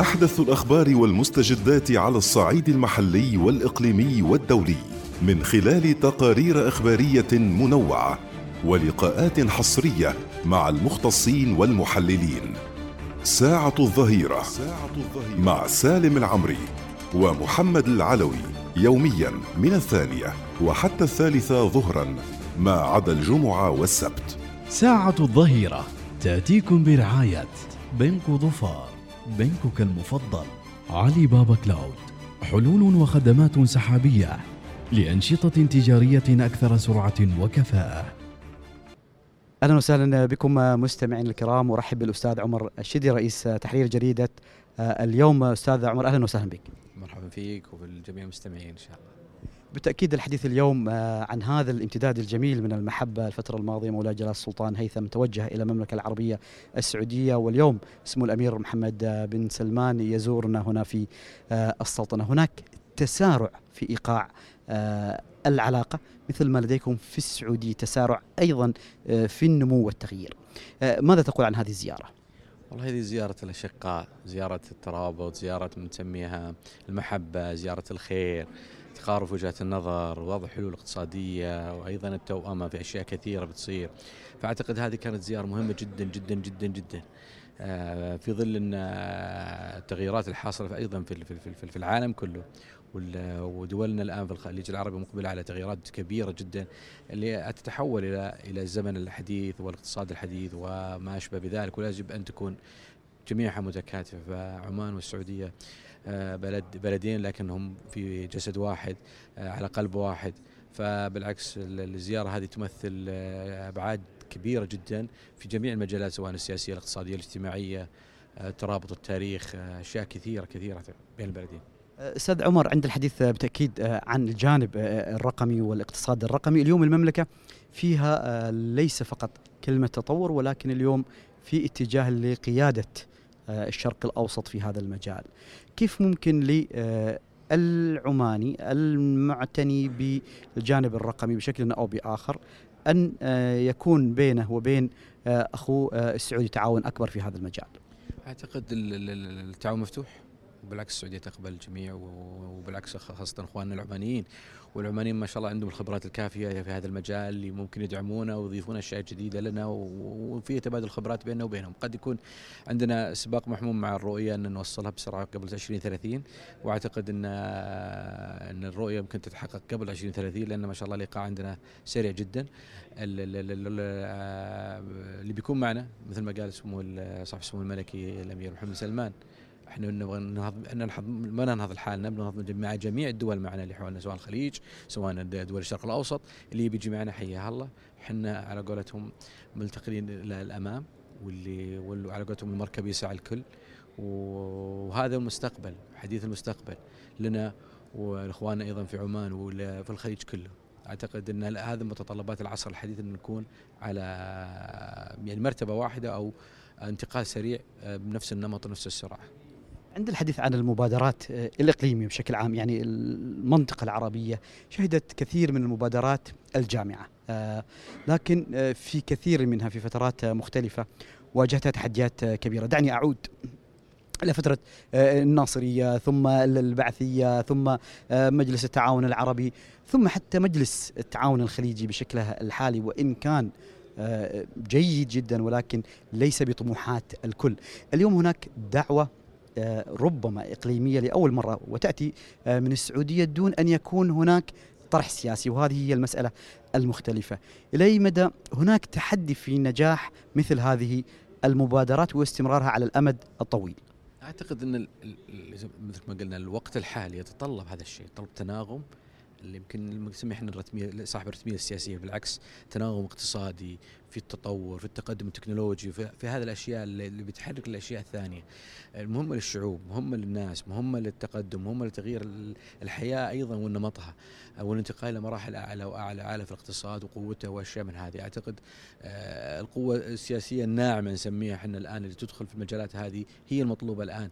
أحدث الأخبار والمستجدات على الصعيد المحلي والإقليمي والدولي من خلال تقارير إخبارية منوعة ولقاءات حصرية مع المختصين والمحللين. ساعة الظهيرة مع سالم العمري ومحمد العلوي يوميا من الثانية وحتى الثالثة ظهرا ما عدا الجمعة والسبت. ساعة الظهيرة تأتيكم برعاية بنك ظفار بنكك المفضل علي بابا كلاود حلول وخدمات سحابية لأنشطة تجارية أكثر سرعة وكفاءة أهلا وسهلا بكم مستمعينا الكرام ورحب بالأستاذ عمر الشدي رئيس تحرير جريدة اليوم أستاذ عمر أهلا وسهلا بك. مرحبا فيك وبالجميع المستمعين إن شاء الله. بالتاكيد الحديث اليوم عن هذا الامتداد الجميل من المحبة الفترة الماضية مولاي جلال السلطان هيثم توجه إلى المملكة العربية السعودية واليوم سمو الأمير محمد بن سلمان يزورنا هنا في السلطنة، هناك تسارع في إيقاع العلاقة مثل ما لديكم في السعودية تسارع أيضا في النمو والتغيير. ماذا تقول عن هذه الزيارة؟ والله هذه زيارة الأشقاء زيارة الترابط زيارة نسميها المحبة زيارة الخير تقارب وجهات النظر وضع حلول اقتصادية وأيضا التوأمة في أشياء كثيرة بتصير. فأعتقد هذه كانت زيارة مهمة جدا جدا جدا جدا. في ظل أن التغييرات الحاصلة أيضا في في العالم كله ودولنا الآن في الخليج العربي مقبلة على تغييرات كبيرة جدا اللي تتحول إلى إلى الزمن الحديث والاقتصاد الحديث وما أشبه بذلك ويجب أن تكون جميعها متكاتفة. فعمان والسعودية بلد بلدين لكنهم في جسد واحد على قلب واحد. فبالعكس الزيارة هذه تمثل أبعاد كبيرة جدا في جميع المجالات سواء السياسية الاقتصادية الاجتماعية ترابط التاريخ أشياء كثيره كثيرة بين البلدين. أستاذ عمر عند الحديث بالتأكيد عن الجانب الرقمي والاقتصاد الرقمي، اليوم المملكة فيها ليس فقط كلمة تطور ولكن اليوم في اتجاه لقيادة الشرق الأوسط في هذا المجال. كيف ممكن للعماني المعتني بالجانب الرقمي بشكل أو بآخر أن يكون بينه وبين اخوه السعودي تعاون أكبر في هذا المجال؟ أعتقد التعاون مفتوح وبالعكس السعودية تقبل الجميع وبالعكس خاصة إخواننا العمانيين والعمانيين ما شاء الله عندهم الخبرات الكافية في هذا المجال اللي ممكن يدعمونا ويضيفون أشياء جديدة لنا وفي تبادل خبرات بيننا وبينهم. قد يكون عندنا سباق محموم مع الرؤية أن نوصلها بسرعة قبل 2030 وأعتقد ان أن الرؤية ممكن تتحقق قبل 2030 لأن ما شاء الله الايقاع عندنا سريع جدا. اللي بيكون معنا مثل ما قال سمو صاحب السمو الملكي الأمير محمد سلمان. إحنا نبغى ننهض ما ننهض لحالنا بننهض مع جميع الدول معنا اللي حولنا سواء الخليج سواء دول الشرق الأوسط اللي بيجي معنا حياها الله. إحنا على قولتهم ملتقين للامام واللي واللي على قولتهم المركب يسع الكل. وهذا المستقبل حديث المستقبل لنا واخواننا أيضا في عمان وفي الخليج كله. أعتقد إن هذا متطلبات العصر الحديث إن نكون على يعني مرتبة واحدة أو انتقال سريع بنفس النمط ونفس السرعة. عند الحديث عن المبادرات الإقليمية بشكل عام يعني المنطقة العربية شهدت كثير من المبادرات الجامعة لكن في كثير منها في فترات مختلفة واجهتها تحديات كبيرة. دعني أعود إلى فترة الناصرية ثم البعثية ثم مجلس التعاون العربي ثم حتى مجلس التعاون الخليجي بشكله الحالي وإن كان جيد جدا ولكن ليس بطموحات الكل. اليوم هناك دعوة ربما إقليمية لأول مرة وتأتي من السعودية دون أن يكون هناك طرح سياسي وهذه هي المسألة المختلفة. إلى أي مدى هناك تحدي في نجاح مثل هذه المبادرات واستمرارها على الأمد الطويل؟ أعتقد أن مثل ما قلنا الوقت الحالي يتطلب هذا الشيء يتطلب تناغم اللي يمكن نسميه إحنا الرتمية صاحب الرتمية السياسية. بالعكس تناغم اقتصادي في التطور في التقدم التكنولوجي في, في هذه الأشياء اللي بتحرك الأشياء الثانية. مهمه للشعوب مهمه للناس مهمه للتقدم مهمه لتغيير الحياة أيضا ونمطها والانتقال إلى مراحل أعلى وأعلى أعلى في الاقتصاد وقوته وأشياء من هذه. أعتقد القوة السياسية الناعمة نسميها إحنا الآن اللي تدخل في المجالات هذه هي المطلوبة الآن.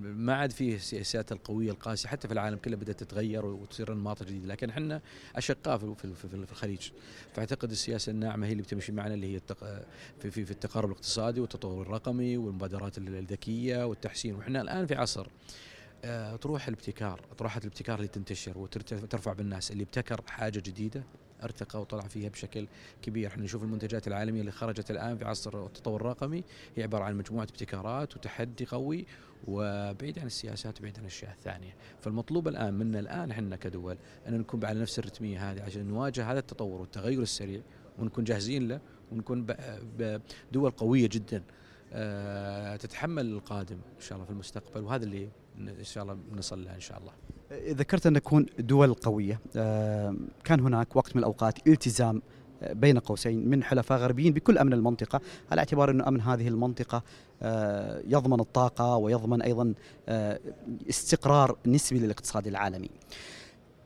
ما عاد فيه السياسات القوية القاسية حتى في العالم كله بدأت تتغير وتصير انماط جديدة. لكن إحنا أشقاء في في الخليج. فأعتقد السياسة الناعمة هي اللي بتمشي معنا اللي هي التق... في في في التقارب الاقتصادي والتطور الرقمي والمبادرات الذكية والتحسين. وإحنا الآن في عصر آه، طروح الابتكار طروحات الابتكار اللي تنتشر وترفع بالناس. اللي ابتكر حاجة جديدة ارتقى وطلع فيها بشكل كبير. إحنا نشوف المنتجات العالمية اللي خرجت الآن في عصر التطور الرقمي هي عبارة عن مجموعة ابتكارات وتحدي قوي وبعيد عن السياسات وبعيد عن الأشياء الثانية. فالمطلوب الآن منا الآن إحنا كدول أن نكون على نفس الرتمية هذه عشان نواجه هذا التطور والتغير السريع ونكون جاهزين له ونكون دول قوية جدا آه، تتحمل القادم إن شاء الله في المستقبل وهذا اللي إن شاء الله بنصل له إن شاء الله. ذكرت أن نكون دول قوية، آه، كان هناك وقت من الأوقات التزام آه، بين قوسين من حلفاء غربيين بكل أمن المنطقة على اعتبار انه أمن هذه المنطقة يضمن الطاقة ويضمن أيضا استقرار نسبي للاقتصاد العالمي.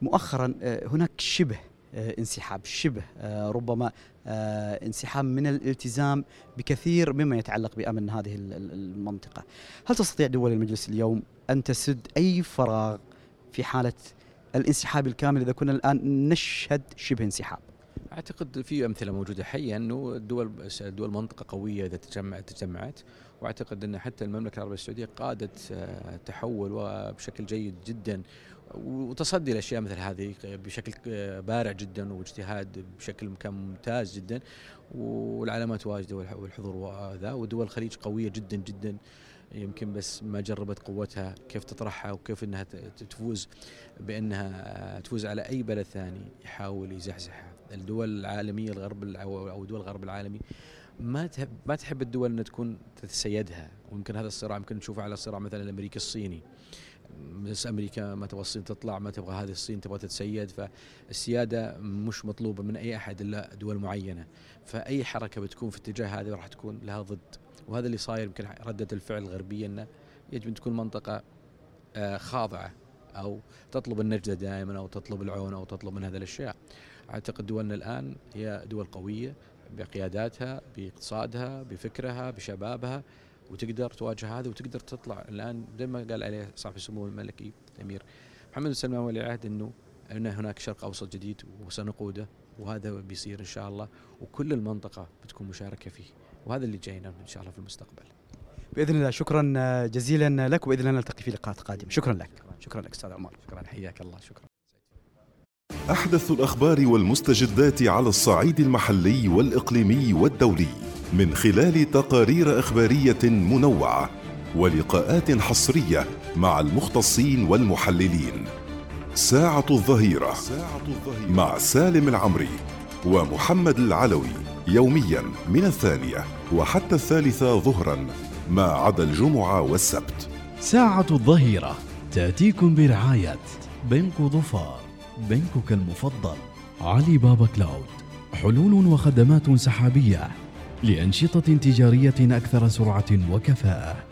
مؤخرا هناك شبه انسحاب شبه آه، ربما آه، انسحاب من الالتزام بكثير مما يتعلق بأمن هذه المنطقة. هل تستطيع دول المجلس اليوم أن تسد أي فراغ في حالة الانسحاب الكامل إذا كنا الآن نشهد شبه انسحاب؟ أعتقد في أمثلة موجودة حيه إنه الدول دول منطقة قوية إذا تجمعت تجمعت وأعتقد أن حتى المملكة العربية السعودية قادت تحول وبشكل جيد جدا. وتصدي الاشياء مثل هذه بشكل بارع جدا واجتهاد بشكل كان ممتاز جدا. والعلامات واجدة والحضور ذا ودول الخليج قوية جدا جدا. يمكن بس ما جربت قوتها كيف تطرحها وكيف إنها تفوز بأنها تفوز على أي بلد ثاني يحاول يزحزحها الدول العالمية الغرب أو دول الغرب العالمي ما تحب ما تحب الدول إنها تكون تتسيدها؟ ويمكن هذا الصراع يمكن نشوفه على صراع مثلا الأمريكي الصيني. بس أمريكا ما تبغى الصين تطلع ما تبغى هذه الصين تبغى تتسيد فالسيادة مش مطلوبة من أي أحد إلا دول معينة. فأي حركة بتكون في اتجاه هذا راح تكون لها ضد. وهذا اللي صاير يمكن ردة الفعل الغربية إنه يجب أن تكون منطقة آه، خاضعة أو تطلب النجدة دائما أو تطلب العون أو تطلب من هذه الأشياء. أعتقد دولنا الآن هي دول قوية. بقياداتها بإقتصادها بفكرها بشبابها وتقدر تواجه هذا وتقدر تطلع. الآن زي ما قال عليه صاحب السمو الملكي الأمير محمد بن سلمان ولي العهد إنه إن هناك شرق أوسط جديد وسنقوده وهذا بيصير إن شاء الله وكل المنطقة بتكون مشاركة فيه وهذا اللي جاينا إن شاء الله في المستقبل. بإذن الله شكرا جزيلا لك وبإذن الله نلتقي في لقاءات قادمه شكرا لك. شكرا لك أستاذ عمر. شكرا حياك الله شكرا. أحدث الأخبار والمستجدات على الصعيد المحلي والإقليمي والدولي من خلال تقارير إخبارية منوعة ولقاءات حصرية مع المختصين والمحللين. ساعة الظهيرة مع سالم العمري ومحمد العلوي يوميا من الثانية وحتى الثالثة ظهرا ما عدا الجمعة والسبت. ساعة الظهيرة تأتيكم برعاية بنك ظفار بنكك المفضل. علي بابا كلاود حلول وخدمات سحابية لأنشطة تجارية أكثر سرعة وكفاءة.